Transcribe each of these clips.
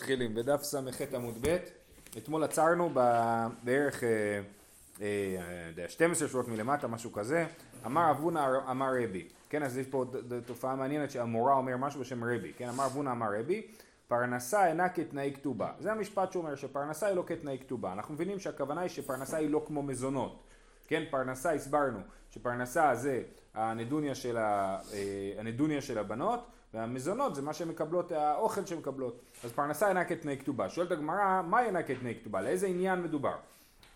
מתחילים בדף ס"ח עמוד ב', אתמול עצרנו בערך 12 שורות מלמטה, משהו כזה, אמר אבונה אמר רבי, כן, אז יש פה תופעה מעניינת שהמורה אומר משהו בשם רבי, כן, אמר אבונה אמר רבי, פרנסה אינה כתנאי כתובה, זה המשפט שאומר שפרנסה היא לא כתנאי כתובה, אנחנו מבינים שהכוונה היא שפרנסה היא לא כמו מזונות, כן, פרנסה הסברנו שפרנסה זה הנדוניה של, ה, הנדוניה של הבנות והמזונות זה מה שהן מקבלות, האוכל שהן מקבלות. אז פרנסה אינה כתנאי כתובה. שואלת הגמרא, מה אינה כתנאי כתובה? לאיזה עניין מדובר?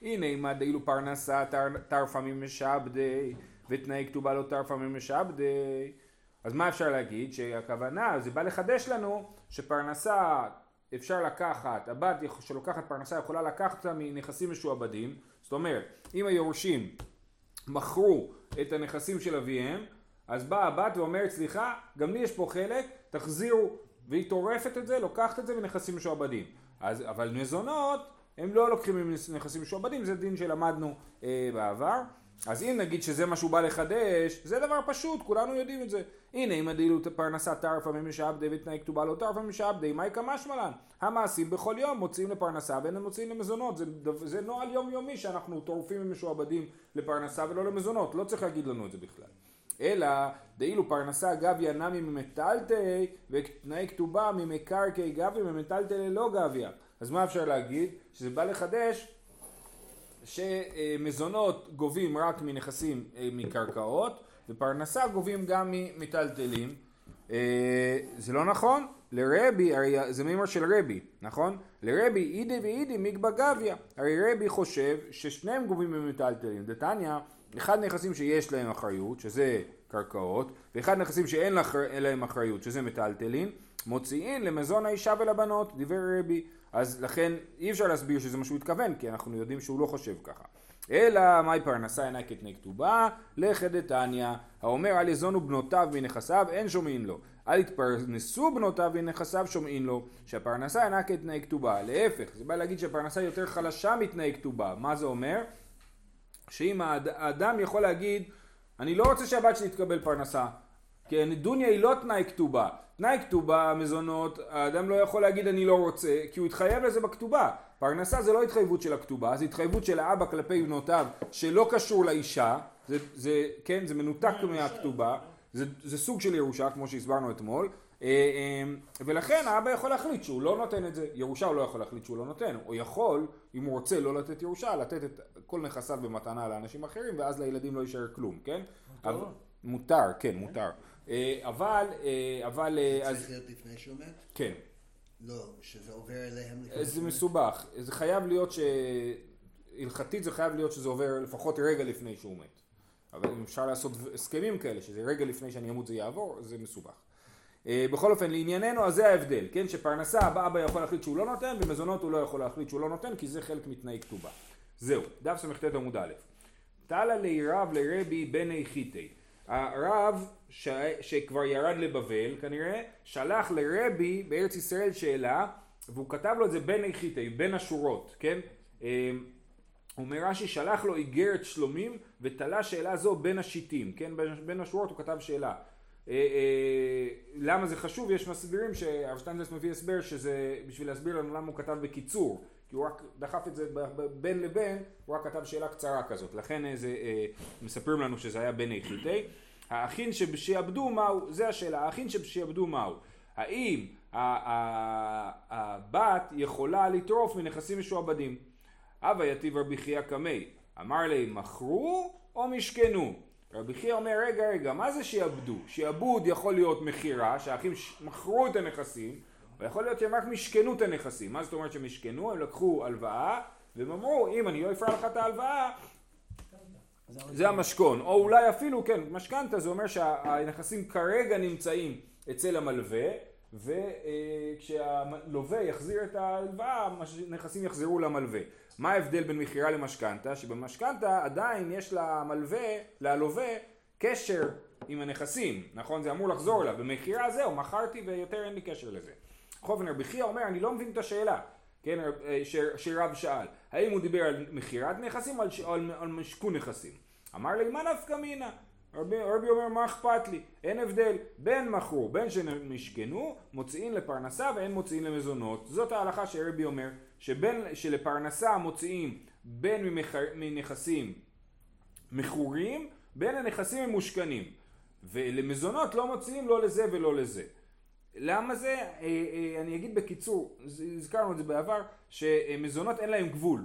הנה אם דאילו פרנסה תרפה ממשעבדי ותנאי כתובה לא תרפה ממשעבדי אז מה אפשר להגיד? שהכוונה, זה בא לחדש לנו שפרנסה אפשר לקחת, הבת שלוקחת פרנסה יכולה לקחת אותה מנכסים משועבדים, זאת אומרת, אם היורשים מכרו את הנכסים של אביהם, אז באה הבת ואומרת סליחה, גם לי יש פה חלק, תחזירו, והיא טורפת את זה, לוקחת את זה מנכסים משועבדים. אבל מזונות הם לא לוקחים מנכסים משועבדים, זה דין שלמדנו אה, בעבר. אז אם נגיד שזה מה שהוא בא לחדש, זה דבר פשוט, כולנו יודעים את זה. הנה, אם הדילו פרנסה טרפה ממשעבדי ותנאי כתובה לא טרפה ממשעבדי, מהי כמשמע לן? המעשים בכל יום מוציאים לפרנסה ואין הם מוציאים למזונות. זה, זה נוהל יומיומי שאנחנו טורפים ממשועבדים לפרנסה ולא למזונות, לא צריך להגיד לנו את זה בכלל. אלא דאילו פרנסה גביה נמי ממטלטלי ותנאי כתובה ממקרקעי גביה ממטלטלי לא גביה. אז מה אפשר להגיד? שזה בא לחדש שמזונות גובים רק מנכסים אה, מקרקעות ופרנסה גובים גם ממיטלטלים. אה, זה לא נכון? לרבי, הרי זה מימר של רבי, נכון? לרבי אידי ואידי מיגבה גביה. הרי רבי חושב ששניהם גובים ממיטלטלים. דתניא אחד נכסים שיש להם אחריות, שזה קרקעות, ואחד נכסים שאין להם אחריות, שזה מטלטלין, מוציאין למזון האישה ולבנות, דיבר רבי. אז לכן אי אפשר להסביר שזה מה שהוא התכוון, כי אנחנו יודעים שהוא לא חושב ככה. אלא מאי פרנסה אינה כתני כתובה, לכא דתניא, האומר אל יזונו בנותיו מנכסיו, אין שומעים לו. אל יתפרנסו בנותיו מנכסיו, שומעים לו, שהפרנסה אינה כתנאי כתובה. להפך, זה בא להגיד שהפרנסה יותר חלשה מתנאי כתובה. מה זה אומר? שאם האדם יכול להגיד, אני לא רוצה שהבת שלי תקבל פרנסה, כי הנדוניה היא לא תנאי כתובה. תנאי כתובה, מזונות, האדם לא יכול להגיד אני לא רוצה, כי הוא התחייב לזה בכתובה. פרנסה זה לא התחייבות של הכתובה, זה התחייבות של האבא כלפי בנותיו, שלא קשור לאישה, זה, זה, כן, זה מנותק מהכתובה, זה, זה סוג של ירושה, כמו שהסברנו אתמול, אה, אה, ולכן האבא יכול להחליט שהוא לא נותן את זה, ירושה הוא לא יכול להחליט שהוא לא נותן, הוא יכול, אם הוא רוצה לא לתת ירושה, לתת את כל נכסיו במתנה לאנשים אחרים, ואז לילדים לא יישאר כלום, כן? מותר? מותר, כן, מותר. אה, אבל, אבל... זה צריך להיות לפני שהוא מת? כן. לא, שזה עובר אליהם לפני זה מסובך, זה חייב להיות ש... הלכתית זה חייב להיות שזה עובר לפחות רגע לפני שהוא מת. אבל אם אפשר לעשות הסכמים כאלה, שזה רגע לפני שאני אמות זה יעבור, זה מסובך. אה, בכל אופן, לענייננו, אז זה ההבדל, כן? שפרנסה, אבא יכול להחליט שהוא לא נותן, ומזונות הוא לא יכול להחליט שהוא לא נותן, כי זה חלק מתנאי כתובה. זהו, דף ס"ט עמוד א'. תלה לי רב לרבי בני חיטי. הרב ש... שכבר ירד לבבל כנראה, שלח לרבי בארץ ישראל שאלה, והוא כתב לו את זה בני חיטי, בין השורות, כן? אה, אומר רש"י שלח לו איגרת שלומים ותלה שאלה זו בין השיטים, כן? בין השורות הוא כתב שאלה. אה, אה, למה זה חשוב? יש מסבירים שהרב שטיינזלס מביא הסבר שזה בשביל להסביר לנו למה הוא כתב בקיצור כי הוא רק דחף את זה בין לבין, הוא רק כתב שאלה קצרה כזאת לכן זה, אה, מספרים לנו שזה היה בין איכותי האחים שבשיעבדו מהו, זה השאלה, האחים שבשיעבדו מהו האם הבת יכולה לטרוף מנכסים משועבדים הווה יתיב רבי חייא קמי אמר לי מכרו או משכנו רבי חייא אומר, רגע, רגע, מה זה שיעבדו? שיעבוד יכול להיות מכירה, שהאחים מכרו את הנכסים, ויכול להיות שהם רק משכנו את הנכסים. מה זאת אומרת שהם משכנו? הם לקחו הלוואה, והם אמרו, אם אני לא אפרע לך את ההלוואה, זה המשכון. או אולי אפילו, כן, משכנתה זה אומר שהנכסים כרגע נמצאים אצל המלווה, וכשהלווה יחזיר את ההלוואה, הנכסים יחזרו למלווה. מה ההבדל בין מכירה למשכנתה? שבמשכנתה עדיין יש למלווה, ללווה, קשר עם הנכסים, נכון? זה אמור לחזור אליו. במכירה זהו, מכרתי ויותר אין לי קשר לזה. אופן רבי חייא אומר, אני לא מבין את השאלה, כן, אה, שרב שאל, האם הוא דיבר על מכירת נכסים או על, משכון נכסים? אמר לי, מה נפקא מינה? רבי, רבי אומר מה אכפת לי, אין הבדל, בין מכרו בין שמשכנו מוציאים לפרנסה ואין מוציאים למזונות, זאת ההלכה שרבי אומר, שבין, שלפרנסה מוציאים בין ממחר, מנכסים מכורים בין הנכסים ממושכנים ולמזונות לא מוציאים לא לזה ולא לזה. למה זה? אה, אה, אני אגיד בקיצור, הזכרנו את זה בעבר, שמזונות אין להם גבול,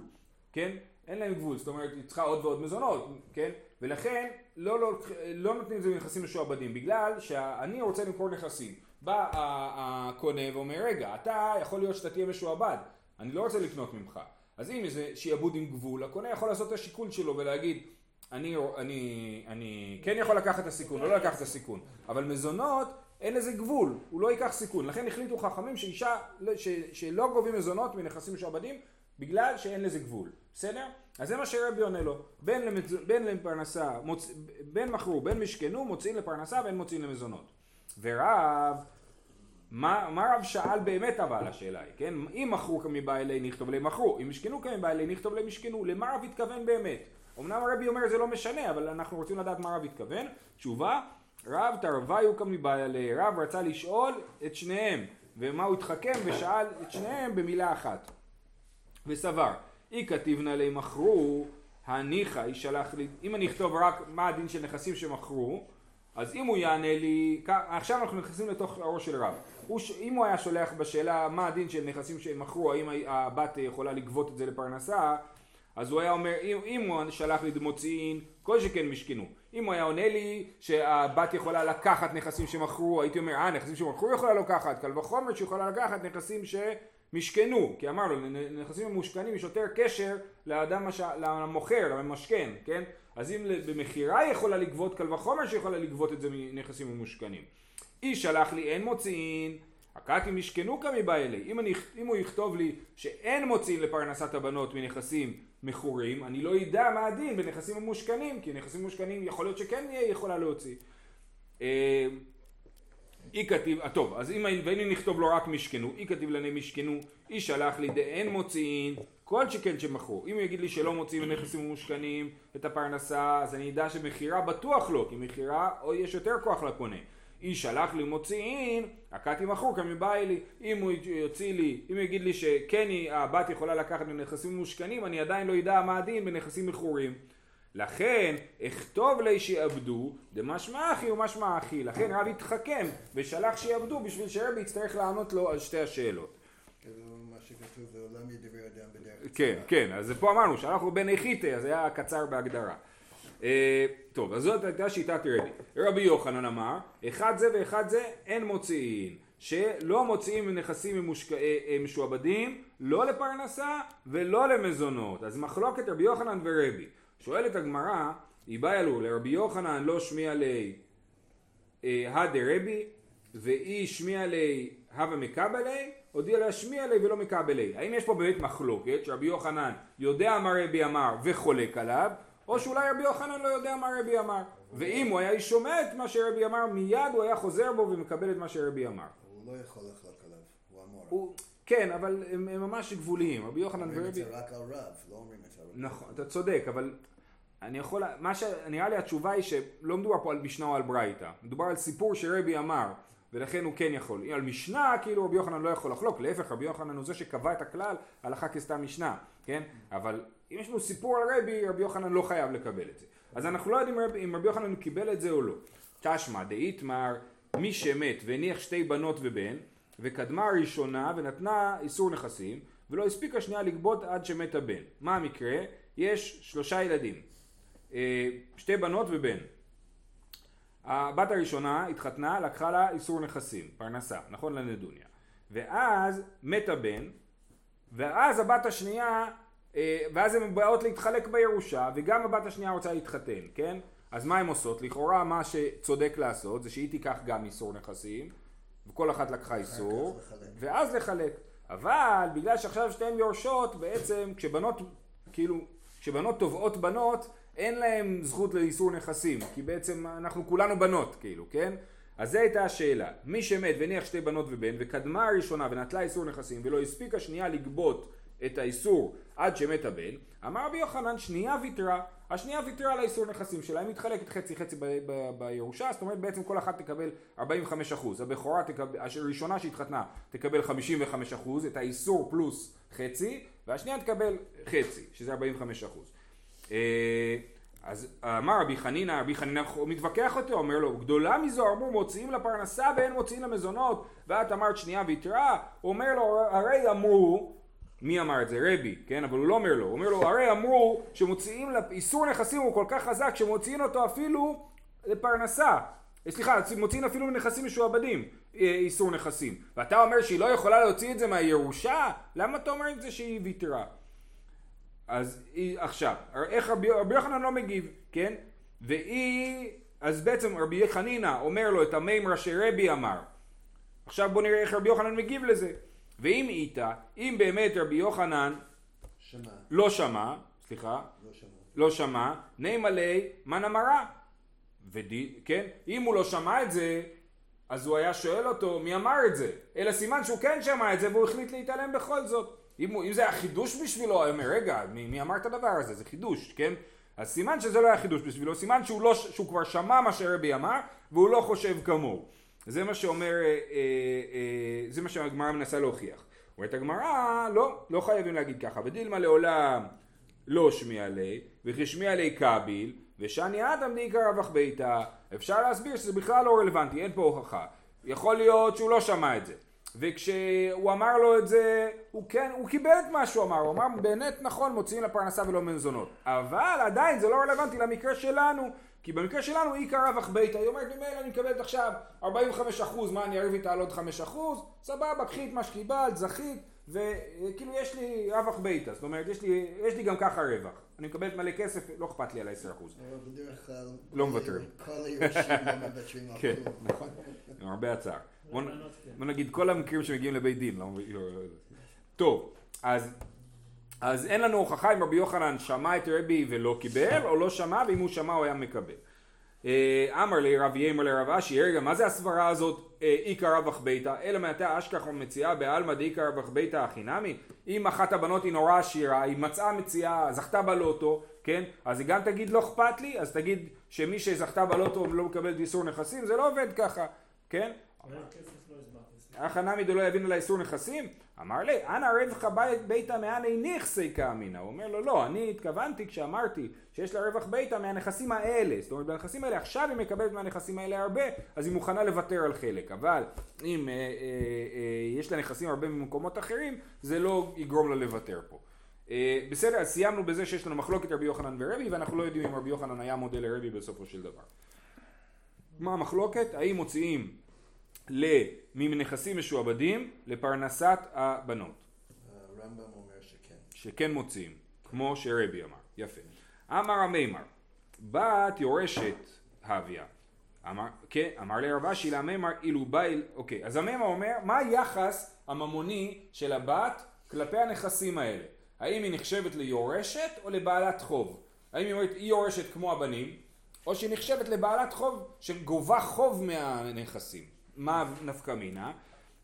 כן? אין להם גבול, זאת אומרת, היא צריכה עוד ועוד מזונות, כן? ולכן לא, לא, לא נותנים את זה בנכסים משועבדים, בגלל שאני רוצה למכור נכסים. בא הקונה ואומר, רגע, אתה יכול להיות שאתה תהיה משועבד, אני לא רוצה לקנות ממך. אז אם זה שיעבוד עם גבול, הקונה יכול לעשות את השיקול שלו ולהגיד, אני, אני, אני כן יכול לקחת את הסיכון, לא לקחת את הסיכון, אבל מזונות אין לזה גבול, הוא לא ייקח סיכון. לכן החליטו חכמים שאישה, ש, שלא גובים מזונות מנכסים משועבדים בגלל שאין לזה גבול, בסדר? אז זה מה שרבי עונה לו, בין, למצ... בין לפרנסה, מוצ... בין מכרו, בין משכנו, מוציאים לפרנסה ואין מוציאים למזונות. ורב, מה, מה רב שאל באמת אבל השאלה היא, כן? אם מכרו כמבעלי נכתוב למכרו, אם משכנו כמבעלי נכתוב למשכנו, למה רב התכוון באמת? אמנם הרבי אומר זה לא משנה, אבל אנחנו רוצים לדעת מה רב התכוון. תשובה, רב תרוויו כמבעלי, רב רצה לשאול את שניהם, ומה הוא התחכם ושאל את שניהם במילה אחת. וסבר, אי כתיבנה לי מכרו, הניחא ישלח לי, אם אני אכתוב רק מה הדין של נכסים שמכרו, אז אם הוא יענה לי, עכשיו אנחנו נכנסים לתוך הראש של רב. הוא, אם הוא היה שולח בשאלה מה הדין של נכסים שמכרו, האם הבת יכולה לגבות את זה לפרנסה, אז הוא היה אומר, אם, אם הוא שלח לי דמוציאין, כל שכן משכנו. אם הוא היה עונה לי שהבת יכולה לקחת נכסים שמכרו, הייתי אומר, אה, נכסים שמכרו יכולה לקחת, קל וחומר שיכולה לקחת נכסים שמשכנו, כי אמרנו, לנכסים המושכנים יש יותר קשר לאדם, מש... למוכר, למשכן, כן? אז אם במכירה יכולה לגבות, קל וחומר שיכולה לגבות את זה מנכסים ממושכנים. איש שלח לי אין מוציאין, הקקי משכנו כמי בא אלי. אם, אני, אם הוא יכתוב לי שאין מוציאים לפרנסת הבנות מנכסים מכורים, אני לא אדע מה הדין בנכסים ממושכנים, כי נכסים ממושכנים יכול להיות שכן יהיה יכולה להוציא. אי כתיב, אה, טוב, אז אם ואם נכתוב לו רק משכנו, אי כתיב לנה משכנו, אי שלח לי דאין מוציאין, כל שכן שמכרו. אם הוא יגיד לי שלא מוציאים בנכסים ממושכנים את הפרנסה, אז אני אדע שמכירה בטוח לא, כי מכירה או יש יותר כוח לקונה. איש שלח לי מוציאין, הכתי מכור כמבאי לי. אם הוא יוציא לי, אם הוא יגיד לי שכן הבת יכולה לקחת מנכסים מושכנים, אני עדיין לא אדע מה הדין בנכסים מכורים. לכן אכתוב לי שיעבדו דמשמע אחי ומשמע אחי. לכן רב התחכם ושלח שיעבדו בשביל שרבי יצטרך לענות לו על שתי השאלות. כן, כן, אז פה אמרנו שאנחנו בן איכיתה, אז היה קצר בהגדרה. אה, טוב, אז זאת הייתה שיטת רבי. רבי יוחנן אמר, אחד זה ואחד זה אין מוציאים. שלא מוציאים מנכסים ממושק... אה, אה, משועבדים לא לפרנסה ולא למזונות. אז מחלוקת רבי יוחנן ורבי. שואלת הגמרא, היא באה לו לרבי יוחנן לא שמיע לי הדה רבי ואי שמיע לי הווה מקבלי הודיע לה שמיע לי ולא מקבלי. האם יש פה באמת מחלוקת שרבי יוחנן יודע מה רבי אמר וחולק עליו או שאולי רבי יוחנן לא יודע מה רבי אמר. ואם הוא היה שומע את מה שרבי אמר, מיד הוא היה חוזר בו ומקבל את מה שרבי אמר. הוא לא יכול לחלוק עליו, הוא אמור. כן, אבל הם, הם ממש גבוליים. רבי יוחנן ורבי... אומרים את זה רק על רב, לא אומרים את זה על רב. נכון, אתה צודק, אבל אני יכול... מה ש... נראה לי התשובה היא שלא מדובר פה על משנה או על ברייתא. מדובר על סיפור שרבי אמר. ולכן הוא כן יכול. על משנה, כאילו רבי יוחנן לא יכול לחלוק, להפך רבי יוחנן הוא זה שקבע את הכלל הלכה כסתם משנה, כן? אבל אם יש לנו סיפור על רבי, רבי יוחנן לא חייב לקבל את זה. אז אנחנו לא יודעים רבי, אם רבי יוחנן קיבל את זה או לא. תשמע דאיתמר מי שמת והניח שתי בנות ובן וקדמה הראשונה ונתנה איסור נכסים ולא הספיקה שנייה לגבות עד שמת הבן. מה המקרה? יש שלושה ילדים, אה, שתי בנות ובן. הבת הראשונה התחתנה, לקחה לה איסור נכסים, פרנסה, נכון לנדוניה. ואז מת הבן, ואז הבת השנייה אה, ואז הן באות להתחלק בירושה, וגם הבת השנייה רוצה להתחתן, כן? אז מה הן עושות? לכאורה מה שצודק לעשות זה שהיא תיקח גם איסור נכסים, וכל אחת לקחה איסור, ואז לחלק. אבל בגלל שעכשיו שתיהן יורשות, בעצם כשבנות, כאילו, כשבנות תובעות בנות, אין להן זכות לאיסור נכסים, כי בעצם אנחנו כולנו בנות, כאילו, כן? אז זו הייתה השאלה. מי שמת והניח שתי בנות ובן, וקדמה הראשונה ונטלה איסור נכסים, ולא הספיקה שנייה לגבות את האיסור עד שמת הבן, אמר רבי יוחנן שנייה ויתרה, השנייה ויתרה על האיסור נכסים שלה, היא מתחלקת חצי חצי בירושה, זאת אומרת בעצם כל אחת תקבל 45 אחוז, הבכורה תקבל, הראשונה שהתחתנה תקבל 55 אחוז, את האיסור פלוס חצי, והשנייה תקבל חצי, שזה 45 אחוז. אה, אז אמר רבי חנינא, רבי חנינא מתווכח אותו, אומר לו, גדולה מזו אמרו מוציאים לפרנסה ואין מוציאים למזונות, ואת אמרת שנייה ויתרה, אומר לו, הרי אמרו, מי אמר את זה? רבי, כן? אבל הוא לא אומר לו, הוא אומר לו, הרי אמרו שמוציאים, איסור נכסים הוא כל כך חזק שמוציאים אותו אפילו לפרנסה, סליחה, מוציאים אפילו לנכסים משועבדים אה, איסור נכסים, ואתה אומר שהיא לא יכולה להוציא את זה מהירושה? למה אתה אומר את זה שהיא ויתרה? אז היא, עכשיו, איך רבי, רבי יוחנן לא מגיב, כן? והיא, אז בעצם רבי חנינא אומר לו את המימרה שרבי אמר. עכשיו בוא נראה איך רבי יוחנן מגיב לזה. ואם איתה, אם באמת רבי יוחנן שמע, לא שמע, סליחה, לא שמע. לא שמע, נימה לי מן אמרה. ודי, כן? אם הוא לא שמע את זה, אז הוא היה שואל אותו מי אמר את זה. אלא סימן שהוא כן שמע את זה והוא החליט להתעלם בכל זאת. אם, הוא, אם זה היה חידוש בשבילו, הוא אומר, רגע, מי, מי אמר את הדבר הזה? זה חידוש, כן? אז סימן שזה לא היה חידוש בשבילו, סימן שהוא, לא, שהוא כבר שמע מה שרבי אמר, והוא לא חושב כמוהו. זה מה שאומר, אה, אה, אה, זה מה שהגמרא מנסה להוכיח. אומרת הגמרא, לא, לא חייבים להגיד ככה. ודילמה לעולם לא שמיע לי, וכי שמיע לי קביל, ושאני אדם דעיקר רווח ביתה. אפשר להסביר שזה בכלל לא רלוונטי, אין פה הוכחה. יכול להיות שהוא לא שמע את זה. וכשהוא אמר לו את זה, הוא כן, הוא קיבל את מה שהוא אמר, הוא אמר באמת נכון מוציאים לפרנסה ולא מזונות. אבל עדיין זה לא רלוונטי למקרה שלנו, כי במקרה שלנו עיקר רווח ביתה, היא אומרת ממילא אני מקבלת עכשיו 45 אחוז, מה אני אריב איתה על עוד 5 אחוז? סבבה, קחי את מה שקיבלת, זכית, וכאילו יש לי רווח ביתה, זאת אומרת יש לי, יש לי גם ככה רווח. אני מקבלת מלא כסף, לא אכפת לי על 10 אחוז. אבל בדרך כלל... לא מוותרים. כל היורשים לא מוותרים על כן. נכון, עם הרבה הצער. בוא נ- בוא נגיד כל המקרים שמגיעים לבית דין, לא... לא- לא- טוב, אז... אז אין לנו הוכחה אם רבי יוחנן שמע את רבי ולא קיבל, או לא שמע, ואם הוא שמע הוא היה מקבל. אה, אמר לי רב יאמר לרב אשי, רגע, מה זה הסברה הזאת אה, איכא רווח ביתא? אלא מעתה אשכח ומציאה בעלמא דאיכא רווח ביתא הכי נמי? אם אחת הבנות היא נורא עשירה, היא מצאה מציאה, זכתה בלוטו, כן? אז היא גם תגיד לא אכפת לי, אז תגיד שמי שזכתה בלוטו לא מקבל איסור נכסים, זה לא עובד ככה, כן? הכא נמי דלא יבין על האיסור נכסים? אמר לי, אנא רווח בית ביתא מאני נכסי כאמינא. הוא אומר לו, לא, אני התכוונתי כשאמרתי שיש לה רווח ביתא מהנכסים האלה. זאת אומרת, מהנכסים האלה, עכשיו היא מקבלת מהנכסים האלה הרבה, אז היא מוכנה לוותר על חלק. אבל אם אה, אה, אה, יש לה נכסים הרבה ממקומות אחרים, זה לא יגרום לה לוותר פה. אה, בסדר, אז סיימנו בזה שיש לנו מחלוקת רבי יוחנן ורבי, ואנחנו לא יודעים אם רבי יוחנן היה מודל לרבי בסופו של דבר. מה המחלוקת? האם מוציאים מנכסים משועבדים לפרנסת הבנות, הרמב"ם אומר שכן. שכן מוציאים, כמו שרבי אמר, יפה. אמר המימר, בת יורשת הביה. אמר, כן, אמר לרב אשי למימר אילו בייל, אוקיי, אז המימר אומר, מה היחס הממוני של הבת כלפי הנכסים האלה? האם היא נחשבת ליורשת או לבעלת חוב? האם היא אומרת, היא יורשת כמו הבנים, או שהיא נחשבת לבעלת חוב שגובה חוב מהנכסים? מה נפקא מינה?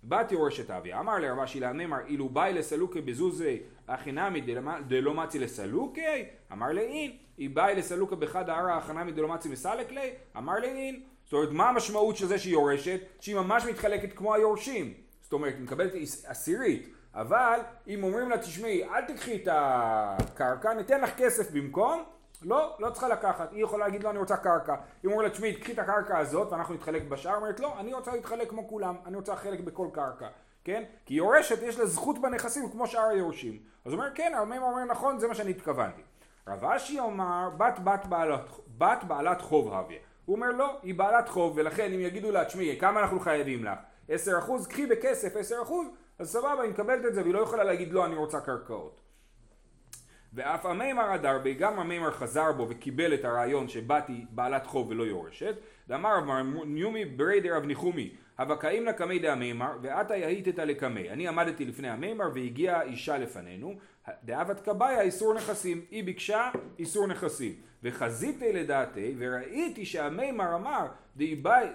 בת יורשת אביה, אמר לרב אשי לנאמר, אילו באי לסלוקי בזוזי הכי נמי דלמה- דלא מצי לסלוקי? אמר לאין, היא באי לסלוקי בחד הערה הכי נמי דלא מצי מסלק לי? אמר לאין. זאת אומרת, מה המשמעות של זה שהיא יורשת? שהיא ממש מתחלקת כמו היורשים. זאת אומרת, היא מקבלת עש- עשירית. אבל אם אומרים לה, תשמעי, אל תקחי את הקרקע, ניתן לך כסף במקום, לא, לא צריכה לקחת. היא יכולה להגיד, לא, אני רוצה קרקע. היא אומרת לה, תשמעי, קחי את הקרקע הזאת ואנחנו נתחלק בשאר. אומרת, לא, אני רוצה להתחלק כמו כולם, אני רוצה חלק בכל קרקע. כן? כי יורשת, יש לה זכות בנכסים כמו שאר היורשים. אז הוא אומר, כן, הרמב"ם אומר, נכון, זה מה שאני התכוונתי. רב אשי אומר, בת בת בעלת, בת בעלת חוב הביה. הוא אומר, לא, היא בעלת חוב, ולכן אם יגידו לה, תשמעי, כמה אנחנו חייבים לך? 10 אחוז, קחי בכסף 10 אחוז, אז סבבה, היא מקבלת את זה, והיא לא יכולה להגיד, לא, אני רוצה קרקעות. ואף המימר הדרבי, גם המימר חזר בו וקיבל את הרעיון שבת היא בעלת חוב ולא יורשת, ואמר רב ניומי ברי דרב ניחומי, הבקאים לקמי דהמימר ועתה יהיתת לקמי. אני עמדתי לפני המימר והגיעה אישה לפנינו, דאבת קביה איסור נכסים. היא ביקשה איסור נכסים. וחזיתי לדעתי וראיתי שהמימר אמר דאיבאי,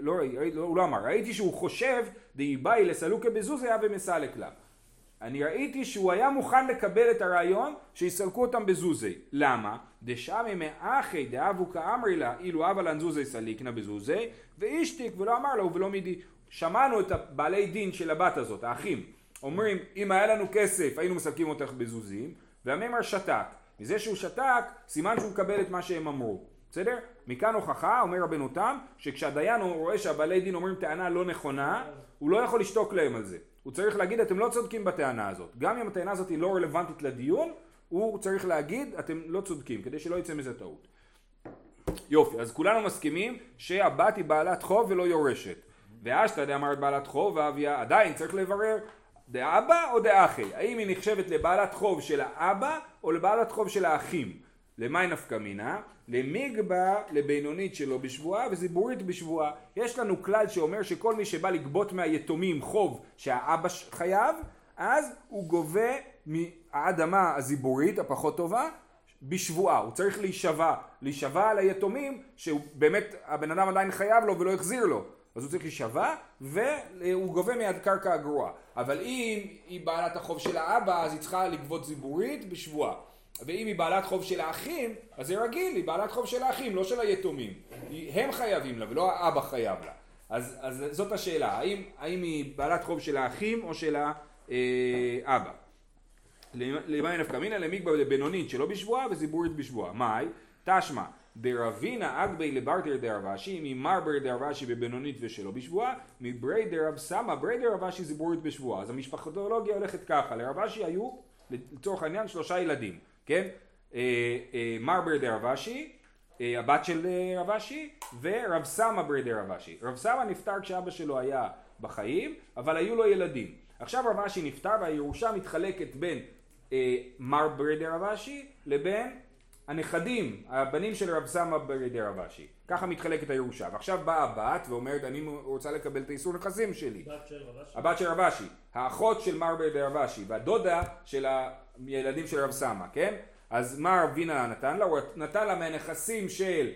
לא, לא, הוא לא אמר, ראיתי שהוא חושב דאיבאי לסלוקה בזוזיה ומסלק לה. אני ראיתי שהוא היה מוכן לקבל את הרעיון שיסלקו אותם בזוזי. למה? דשמי מאחי דאבו כאמרי לה אילו אבא לנזוזי סליקנה בזוזי ואישתיק ולא אמר לו ולא מידי. שמענו את הבעלי דין של הבת הזאת, האחים, אומרים אם היה לנו כסף היינו מסלקים אותך בזוזים והמימר שתק. מזה שהוא שתק סימן שהוא מקבל את מה שהם אמרו. בסדר? מכאן הוכחה, אומר רבנו תם, שכשהדיין רואה שהבעלי דין אומרים טענה לא נכונה, הוא לא יכול לשתוק להם על זה. הוא צריך להגיד אתם לא צודקים בטענה הזאת. גם אם הטענה הזאת היא לא רלוונטית לדיון, הוא צריך להגיד אתם לא צודקים, כדי שלא יצא מזה טעות. יופי, אז כולנו מסכימים שהבת היא בעלת חוב ולא יורשת. ואשתא דאמרת בעלת חוב ואביה, עדיין צריך לברר דאבא או דאחי, האם היא נחשבת לבעלת חוב של האבא או לבעלת חוב של האחים. למאי נפקא מינה? למיגבה לבינונית שלו בשבועה וזיבורית בשבועה. יש לנו כלל שאומר שכל מי שבא לגבות מהיתומים חוב שהאבא חייב, אז הוא גובה מהאדמה הזיבורית הפחות טובה בשבועה, הוא צריך להישבע, להישבע על היתומים שהוא באמת הבן אדם עדיין חייב לו ולא החזיר לו. אז הוא צריך להישבע והוא גובה מהקרקע הגרועה אבל אם היא בעלת החוב של האבא אז היא צריכה לגבות זיבורית בשבועה ואם היא בעלת חוב של האחים, אז זה רגיל, היא בעלת חוב של האחים, לא של היתומים. הם חייבים לה ולא האבא חייב לה. אז, אז זאת השאלה, האם, האם היא בעלת חוב של האחים או של האבא? למאי נפקא מינא למגבה לבינונית שלא בשבועה וזיבורית בשבועה. מאי? תשמע דרבינה אגבי לברטר דרבשי ממרבר דרבשי בבינונית ושלא בשבועה מברי דרב סמא ברי דרבשי זיבורית בשבועה אז המשפחתולוגיה הולכת ככה לרבשי היו לצורך העניין שלושה ילדים כן? אה, אה, מר ברדי רבשי, אה, הבת של רבשי, ורב סמא ברדי רבשי. רב סמא נפטר כשאבא שלו היה בחיים, אבל היו לו ילדים. עכשיו רב אשי נפטר והירושה מתחלקת בין מר ברדי רבשי לבין הנכדים, הבנים של רב סמא ברדי רבשי. ככה מתחלקת הירושה. ועכשיו באה הבת ואומרת אני רוצה לקבל את האיסור נכסים שלי. בת של רבשי? הבת של רבשי. האחות של מר ברדי רבשי והדודה של ילדים של רב סמא, כן? אז מה רב וינה נתן לה? הוא נתן לה מהנכסים של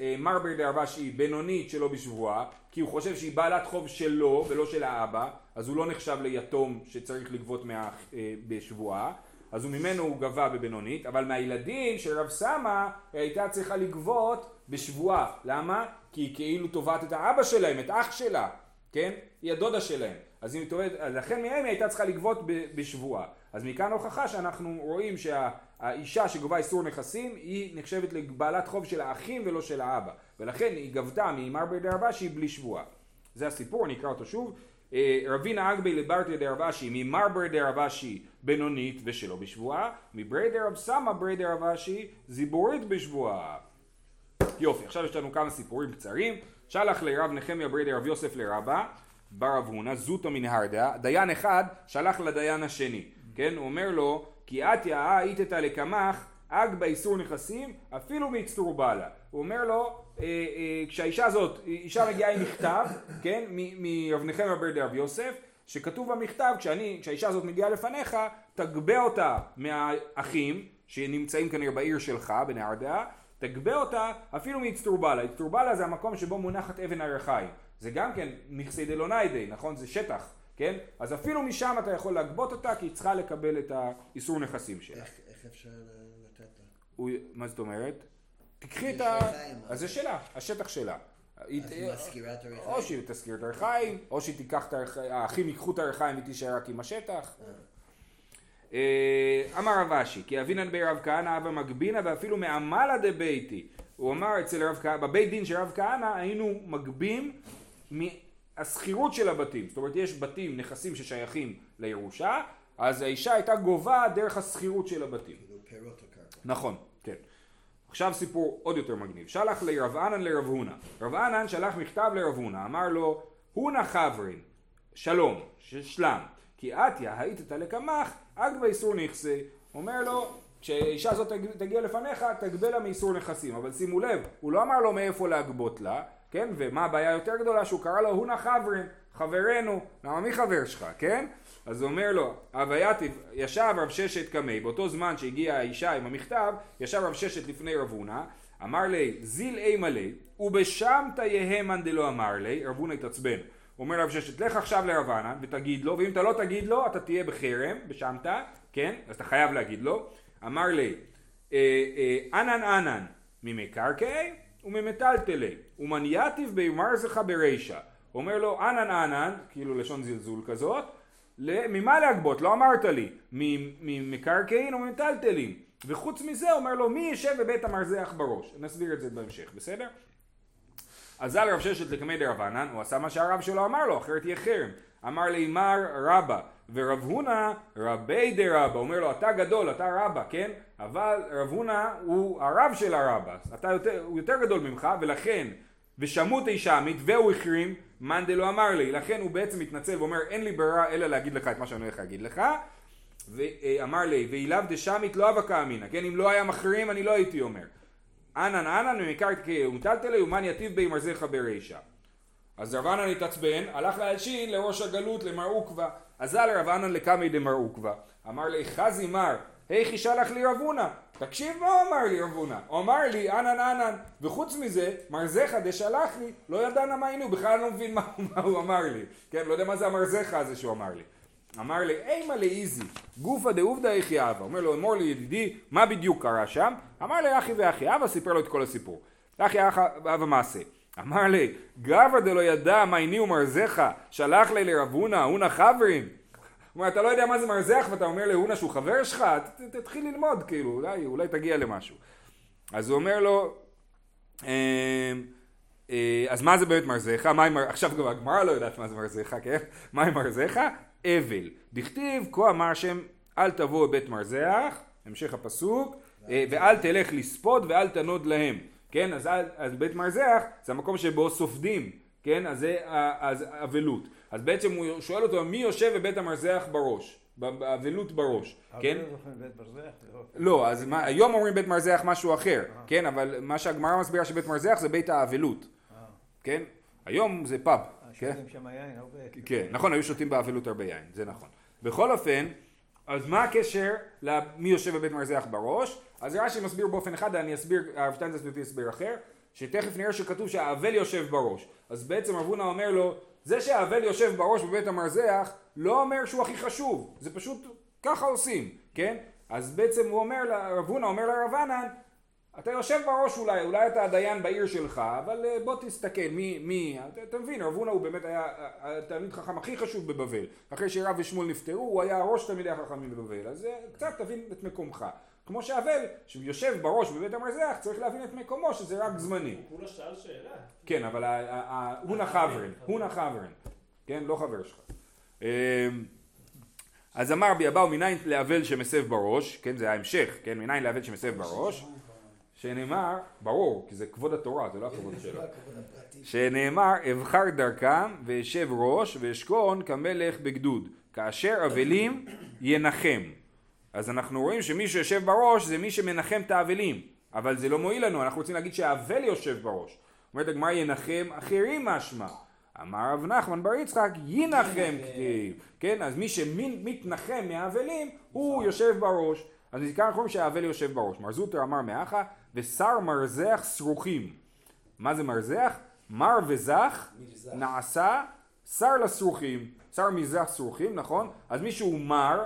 אה, מר ברדרבשי בינונית שלא בשבועה, כי הוא חושב שהיא בעלת חוב שלו ולא של האבא, אז הוא לא נחשב ליתום שצריך לגבות מה, אה, בשבועה, אז הוא ממנו הוא גבה בבינונית, אבל מהילדים של רב סמא היא הייתה צריכה לגבות בשבועה. למה? כי היא כאילו תובעת את האבא שלהם, את אח שלה, כן? היא הדודה שלהם. אז היא תובעת, לכן מהם היא הייתה צריכה לגבות בשבועה. אז מכאן הוכחה שאנחנו רואים שהאישה שגובה איסור נכסים היא נחשבת לבעלת חוב של האחים ולא של האבא ולכן היא גבתה ממר בדרבשי בלי שבועה. זה הסיפור, אני אקרא אותו שוב. אה, רבינה אגבי לברטיה דרבשי ממר דרבשי בינונית ושלא בשבועה, מברי דרב סמא ברי דרבשי זיבורית בשבועה. יופי, עכשיו יש לנו כמה סיפורים קצרים. שלח לרב נחמיה ברי דרב יוסף לרבה בר רב הונא זוטא מנהרדה, דיין אחד שלח לדיין השני. כן? הוא אומר לו, כי את יאה איתתא לקמח, אג באיסור נכסים, אפילו מאצטור בעלה. הוא אומר לו, אה, אה, כשהאישה הזאת, אישה מגיעה עם מכתב, כן? מרב נחמיה בר דרב יוסף, שכתוב במכתב, כשאני, כשהאישה הזאת מגיעה לפניך, תגבה אותה מהאחים, שנמצאים כנראה בעיר שלך, בנהרדה, תגבה אותה אפילו מאצטורבלה. אצטורבלה זה המקום שבו מונחת אבן הירחיים. זה גם כן נכסי דלוניידי, נכון? זה שטח. כן? אז אפילו משם אתה יכול להגבות אותה כי היא צריכה לקבל את האיסור נכסים שלה. איך, איך אפשר לתת לה? מה זאת אומרת? תקחי את ה... אז זה שלה, השטח שלה. או שהיא תזכיר את הריחיים, או שהיא תיקח את הריחיים, האחים ייקחו את הריחיים ותישאר רק עם השטח. אה. אה, אמר רב אשי, כי אבינן בי רב כהנא אבא מגבינה ואפילו מעמלה דביתי. הוא אמר אצל רב כהנא, בבית דין של רב כהנא היינו מגבים השכירות של הבתים, זאת אומרת יש בתים, נכסים ששייכים לירושה, אז האישה הייתה גובה דרך השכירות של הבתים. כאילו. נכון, כן. עכשיו סיפור עוד יותר מגניב. שלח לרב ענן לרב הונא. רב ענן שלח מכתב לרב הונא, אמר לו, הונא חברין, שלום, שלם, כי אתיה היית לקמח, אג באיסור נכסה. אומר לו, כשאישה הזאת תגיע לפניך, תגבה לה מאיסור נכסים. אבל שימו לב, הוא לא אמר לו מאיפה להגבות לה, כן? ומה הבעיה יותר גדולה? שהוא קרא לו הונה חברין, חברנו, למה מי חבר שלך, כן? אז הוא אומר לו, הווייתיב, ישב רב ששת קמי, באותו זמן שהגיעה האישה עם המכתב, ישב רב ששת לפני רב הונא, אמר לי, זיל אימה לי, ובשמתא יהמן דלא אמר לי, רב הונא התעצבן. אומר לרב ששת, לך עכשיו לרב ענן ותגיד לו, ואם אתה לא תגיד לו, אתה תהיה בחרם, בשמתא, כן? אז אתה חייב להגיד לו. אמר לי, אה, אה, אנן אנן ממקרקעי וממטלטלי, ומנייתיב זכה ברישא. אומר לו, אנן אנן, כאילו לשון זלזול כזאת, ממה להגבות? לא אמרת לי, ממקרקעין או ממטלטלים. וחוץ מזה אומר לו מי ישב בבית המרזח בראש. נסביר את זה בהמשך, בסדר? אזל רב ששת לקמי דרבנן, הוא עשה מה שהרב שלו אמר לו, אחרת יהיה חרם. אמר לי מר רבא, ורב הונא רבי דרבא, אומר לו אתה גדול, אתה רבא, כן? אבל רב הונא הוא הרב של הרבא, אתה יותר, הוא יותר גדול ממך, ולכן ושמוט אישמית והוא החרים מאן דלא אמר לי. לכן הוא בעצם מתנצל ואומר אין לי ברירה אלא להגיד לך את מה שאני הולך להגיד לך. ואמר לי ואילאו דשמית לא אבקה אמינא. כן אם לא היה מחרים אני לא הייתי אומר. אנן אנן ומקר ומטלטלי ומאן יטיב בי מרזך ברישא אז רב אנן התעצבן הלך להלשין לראש הגלות למר עוקבא אזל רב אנן לקמי דמר עוקבא אמר לי חזי מר היכי שלח לי רב תקשיב מה הוא אמר לי רב הונא, הוא אמר לי אנן אנן, וחוץ מזה, מרזך דשלח לי, לא ידענה מה היינו, בכלל לא מבין מה, מה הוא אמר לי, כן, לא יודע מה זה המרזך הזה שהוא אמר לי. אמר לי, אימה לאיזי, גופא דעובדא יחי אבא, אומר לו, אמור לי ידידי, מה בדיוק קרה שם? אמר לי, אחי ואחי אבא, סיפר לו את כל הסיפור. אחי אבא מעשה. אמר לי, גברא דלא ידע מה הניעו מרזך, שלח לי לרב הונא, הונא חברים. אומר, אתה לא יודע מה זה מרזח ואתה אומר להונה שהוא חבר שלך, תתחיל ללמוד, כאילו, אולי, אולי תגיע למשהו. אז הוא אומר לו, אה, אה, אז מה זה באמת מרזחה? עם, עכשיו גם הגמרא לא יודעת מה זה מרזחה, כן? מה עם מרזחה? אבל. דכתיב, כה אמר השם, אל תבוא בית מרזח, המשך הפסוק, אה, ואל תלך לספוד ואל תנוד להם. כן, אז, אז בית מרזח זה המקום שבו סופדים, כן, אז זה אבלות. אז בעצם הוא שואל אותו מי יושב בבית המרזח בראש, באבלות בראש, כן? לא-, לא, אז מה, היום אומרים בית מרזח משהו אחר, אה. כן? אבל מה שהגמרא מסבירה שבית מרזח זה בית האבלות, אה. כן? היום זה פאב, אה, כן? שם יין הרבה. כן, נכון, היו שותים באבלות הרבה יין, זה נכון. בכל אופן, אז מה הקשר למי יושב בבית מרזח בראש? אז רש"י מסביר באופן אחד, אני אסביר, הרב שטיינזרס מביא הסבר אחר, שתכף נראה שכתוב שהאבל יושב בראש. אז בעצם אבונה אומר לו, זה שהאבל יושב בראש בבית המרזח לא אומר שהוא הכי חשוב, זה פשוט ככה עושים, כן? אז בעצם הוא אומר, רב הונא אומר לרב ענן, אתה יושב בראש אולי, אולי אתה הדיין בעיר שלך, אבל אה, בוא תסתכל, מי, מי, אתה, אתה מבין, רב הונא הוא באמת היה התלמיד חכם הכי חשוב בבבל, אחרי שרב ושמואל נפטרו, הוא היה ראש תלמידי החכמים בבבל, אז אה, קצת תבין את מקומך. כמו שהאבל, שיושב בראש בבית המרזח, צריך להבין את מקומו, שזה רק זמני. הוא כולה שאל שאלה. כן, אבל הוא נחברן, הוא נחברן, כן, לא חבר שלך. אמ, אז אמר בי אבאו מניין לאבל שמסב בראש, כן, זה ההמשך, כן, מניין לאבל שמסב בראש, שנאמר, ברור, כי זה כבוד התורה, זה לא הכבוד שלו, שנאמר, אבחר דרכם ואשב ראש ואשכון כמלך בגדוד, כאשר אבלים ינחם. אז אנחנו רואים שמי שיושב בראש זה מי שמנחם את האבלים, אבל זה לא מועיל לנו, אנחנו רוצים להגיד שהאבל יושב בראש. אומרת הגמרא ינחם אחרים משמע. אמר רב נחמן בר יצחק ינחם כתיב. כן, אז מי שמתנחם מהאבלים הוא יושב בראש. אז מכאן אנחנו רואים שהאבל יושב בראש. מר זוטר אמר מאחה ושר מרזח שרוכים. מה זה מרזח? מר וזך נעשה שר לסרוכים. שר מזח שרוכים, נכון? אז מי שהוא מר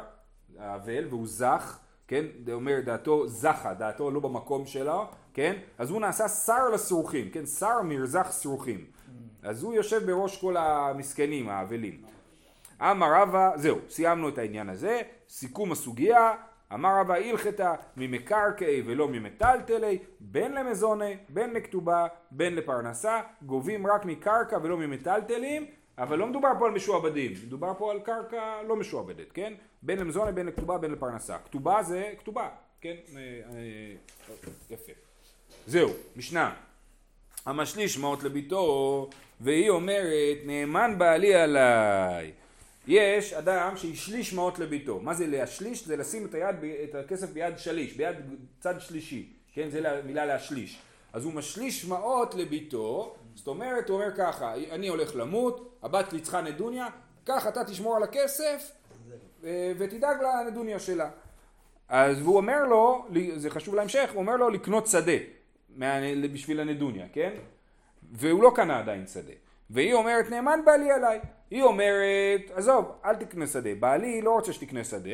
האבל והוא זך, כן, זה אומר דעתו זכה, דעתו לא במקום שלו, כן, אז הוא נעשה שר לסרוכים, כן, שר מרזח סרוכים. אז הוא יושב בראש כל המסכנים, האבלים. אמר רבא, זהו, סיימנו את העניין הזה, סיכום הסוגיה, אמר רבא הלכתה ממקרקעי ולא ממטלטלי, בין למזוני, בין לכתובה, בין לפרנסה, גובים רק מקרקע ולא ממטלטלים, אבל לא מדובר פה על משועבדים, מדובר פה על קרקע לא משועבדת, כן? בין למזונה, בין לכתובה, בין לפרנסה. כתובה זה כתובה, כן? אה, אה, יפה. זהו, משנה. המשליש מעות לביתו, והיא אומרת, נאמן בעלי עליי. יש אדם שהשליש מעות לביתו. מה זה להשליש? זה לשים את, היד, את הכסף ביד שליש, ביד צד שלישי. כן, זה מילה להשליש. אז הוא משליש מעות לביתו, זאת אומרת, הוא אומר ככה, אני הולך למות, הבת שלי צריכה נדוניה, קח אתה תשמור על הכסף אה, ותדאג לנדוניה שלה. אז הוא אומר לו, זה חשוב להמשך, הוא אומר לו לקנות שדה בשביל הנדוניה, כן? והוא לא קנה עדיין שדה. והיא אומרת, נאמן בעלי עליי. היא אומרת, עזוב, אל תקנה שדה. בעלי לא רוצה שתקנה שדה,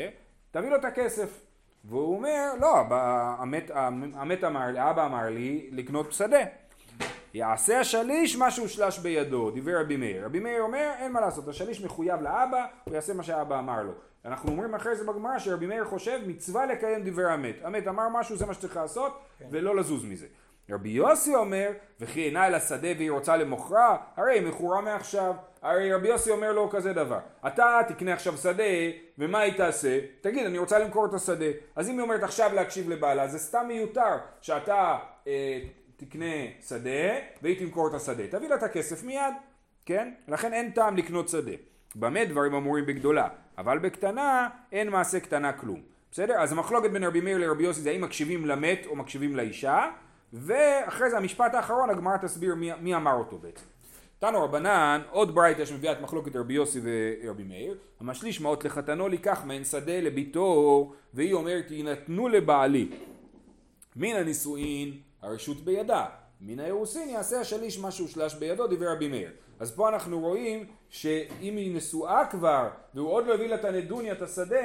תביא לו את הכסף. והוא אומר, לא, המת, המת אמר אבא אמר לי לקנות שדה. יעשה השליש מה שהושלש בידו, דיבר רבי מאיר. רבי מאיר אומר, אין מה לעשות, השליש מחויב לאבא, הוא יעשה מה שהאבא אמר לו. אנחנו אומרים אחרי זה בגמרא שרבי מאיר חושב מצווה לקיים דברי המת. המת אמר משהו, זה מה שצריך לעשות, כן. ולא לזוז מזה. רבי יוסי אומר, וכי עינה אל השדה והיא רוצה למוכרה, הרי היא מכורה מעכשיו. הרי רבי יוסי אומר לו כזה דבר, אתה תקנה עכשיו שדה, ומה היא תעשה? תגיד, אני רוצה למכור את השדה. אז אם היא אומרת עכשיו להקשיב לבעלה, זה סתם מיותר שאתה אה, תקנה שדה, והיא תמכור את השדה. תביא לה את הכסף מיד, כן? לכן אין טעם לקנות שדה. במה דברים אמורים בגדולה, אבל בקטנה אין מעשה קטנה כלום. בסדר? אז המחלוקת בין רבי מאיר לרבי יוסי זה האם מקשיבים למת או מקשיבים לאישה, ואחרי זה המשפט האחרון הגמרא תסביר מי, מי אמר אותו בעצם. תנו רבנן, עוד ברייתא שמביאה את מחלוקת רבי יוסי ורבי מאיר, המשליש מעות לחתנו לקח מעין שדה לביתו, והיא אומרת יינתנו לבעלי. מן הנישואין הרשות בידה, מן האירוסין יעשה השליש מה שהושלש בידו, דיבר רבי מאיר. אז פה אנחנו רואים שאם היא נשואה כבר, והוא עוד לא הביא לה את הנדוניה, את השדה,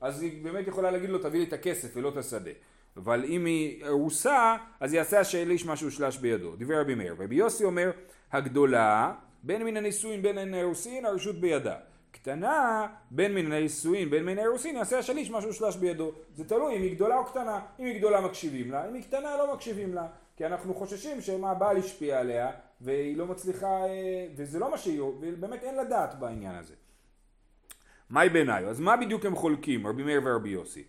אז היא באמת יכולה להגיד לו תביא לי את הכסף ולא את השדה. אבל אם היא ארוסה, אז יעשה השליש מה שהושלש בידו. דיבר רבי מאיר. רבי יוסי אומר, הגדולה, בין מן הנישואין בין מן האירוסין, הרשות בידה. קטנה, בין מן הנישואין בין מן האירוסין, יעשה השליש מה שהושלש בידו. זה תלוי אם היא גדולה או קטנה. אם היא גדולה מקשיבים לה, אם היא קטנה לא מקשיבים לה. כי אנחנו חוששים שמה הבעל השפיע עליה, והיא לא מצליחה, אה, וזה לא מה שהיא, ובאמת אין לדעת בעניין הזה. מהי בעיניי? אז מה בדיוק הם חולקים, רבי מאיר ורבי יוסי?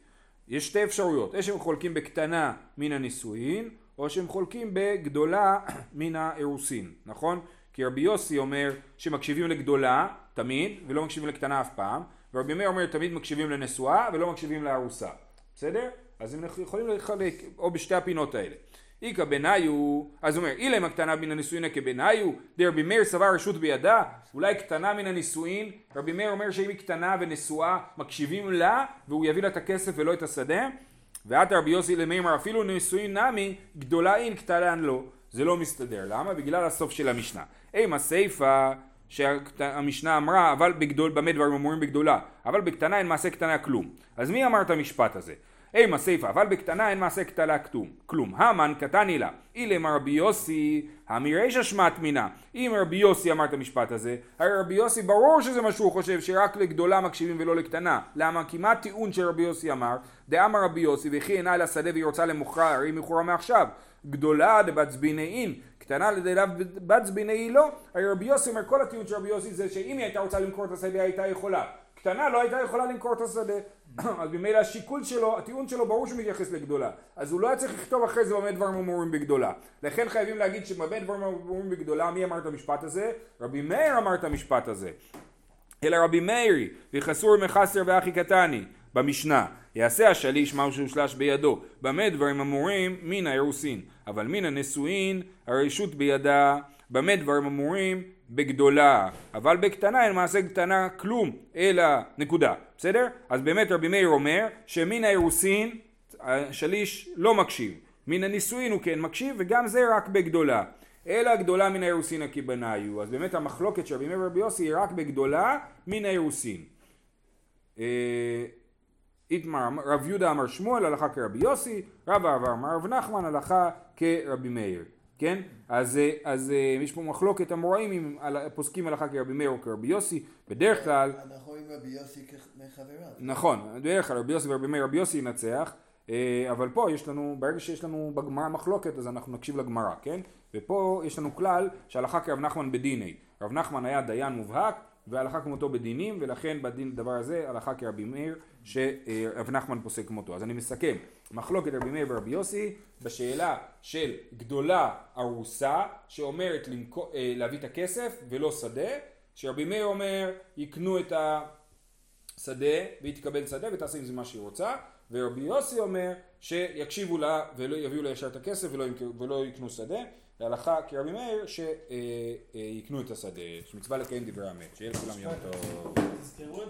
יש שתי אפשרויות, או שהם חולקים בקטנה מן הנישואין, או שהם חולקים בגדולה מן האירוסין, נכון? כי רבי יוסי אומר שמקשיבים לגדולה תמיד, ולא מקשיבים לקטנה אף פעם, ורבי מאיר אומר תמיד מקשיבים לנשואה ולא מקשיבים לארוסה, בסדר? אז הם יכולים לחלק או בשתי הפינות האלה. איכא בניו, אז הוא אומר, אילם הקטנה מן הנישואין כבניו, דרבי מאיר סבר רשות בידה, אולי קטנה מן הנישואין, רבי מאיר אומר שאם היא קטנה ונשואה, מקשיבים לה, והוא יביא לה את הכסף ולא את השדה, ועתה רבי יוסי למימר אפילו נישואין נמי, גדולה אין קטנה לא, זה לא מסתדר, למה? בגלל הסוף של המשנה. אימה סיפה שהמשנה אמרה, אבל בגדול, במה דברים אמורים בגדולה, אבל בקטנה אין מעשה קטנה כלום. אז מי אמר את המשפט הזה? אימה סיפה, אבל בקטנה אין מעשה קטנה כתום. כלום. המן קטני לה. אילם רבי יוסי, המירישא שמט מינה. אם רבי יוסי אמר את המשפט הזה, הרי רבי יוסי ברור שזה מה שהוא חושב, שרק לגדולה מקשיבים ולא לקטנה. למה? כי מה הטיעון שרבי יוסי אמר? דאמר רבי יוסי, וכי עיני לשדה והיא רוצה למוכרה, הרי מכורה מעכשיו. גדולה דבת זבינאין, קטנה לדליו בת זבינאי לא. הרי רבי יוסי אומר, כל הטיעון של רבי יוסי זה שאם היא הייתה רוצה למכור את השדה הייתה יכולה. קטנה לא הייתה יכולה למכור את השדה. אז ממילא השיקול שלו, הטיעון שלו ברור שהוא מתייחס לגדולה. אז הוא לא היה צריך לכתוב אחרי זה במה דברים אמורים בגדולה. לכן חייבים להגיד שבמה דברים אמורים בגדולה, מי אמר את המשפט הזה? רבי מאיר אמר את המשפט הזה. אלא רבי מאירי, וחסור מחסר ואחי קטני, במשנה. יעשה השליש מהו שהושלש בידו. במה דברים אמורים? מן האירוסין. אבל מן הנשואין, הרשות בידה. במה דברים אמורים? בגדולה, אבל בקטנה אין מעשה קטנה כלום, אלא נקודה, בסדר? אז באמת רבי מאיר אומר שמן האירוסין השליש לא מקשיב, מן הנישואין הוא כן מקשיב וגם זה רק בגדולה. אלא גדולה מן האירוסין הכיבניו. אז באמת המחלוקת של רבי מאיר ורבי יוסי היא רק בגדולה מן האירוסין. איתמר, רב יהודה אמר שמואל הלכה כרבי יוסי, רב אהבה אמר רב נחמן הלכה כרבי מאיר. כן? אז, אה, אז אה, יש פה מחלוקת אמוראים פוסקים הלכה כרבי מאיר או כרבי יוסי, בדרך כלל... אנחנו רואים רבי יוסי כחבריו. נכון, בדרך כלל רבי יוסי ורבי מאיר, רבי יוסי ינצח, אה, אבל פה יש לנו, ברגע שיש לנו בגמרא מחלוקת אז אנחנו נקשיב לגמרא, כן? ופה יש לנו כלל שהלכה כרב נחמן בדיני. רב נחמן היה דיין מובהק והלכה כמותו בדינים ולכן בדין דבר הזה הלכה כרבי מאיר שרב נחמן פוסק כמותו. אז אני מסכם, מחלוקת רבי מאיר ורבי יוסי בשאלה של גדולה ארוסה שאומרת למכו, אה, להביא את הכסף ולא שדה, שרבי מאיר אומר יקנו את, ה, שדה והיא תקבל שדה ותעשה עם זה מה שהיא רוצה ורבי יוסי אומר שיקשיבו לה ולא יביאו לה ישר את הכסף ולא, ולא יקנו שדה להלכה כרבי מאיר שיקנו את השדה, שמצווה לקיים דברי המת, שיהיה לכולם יום טוב.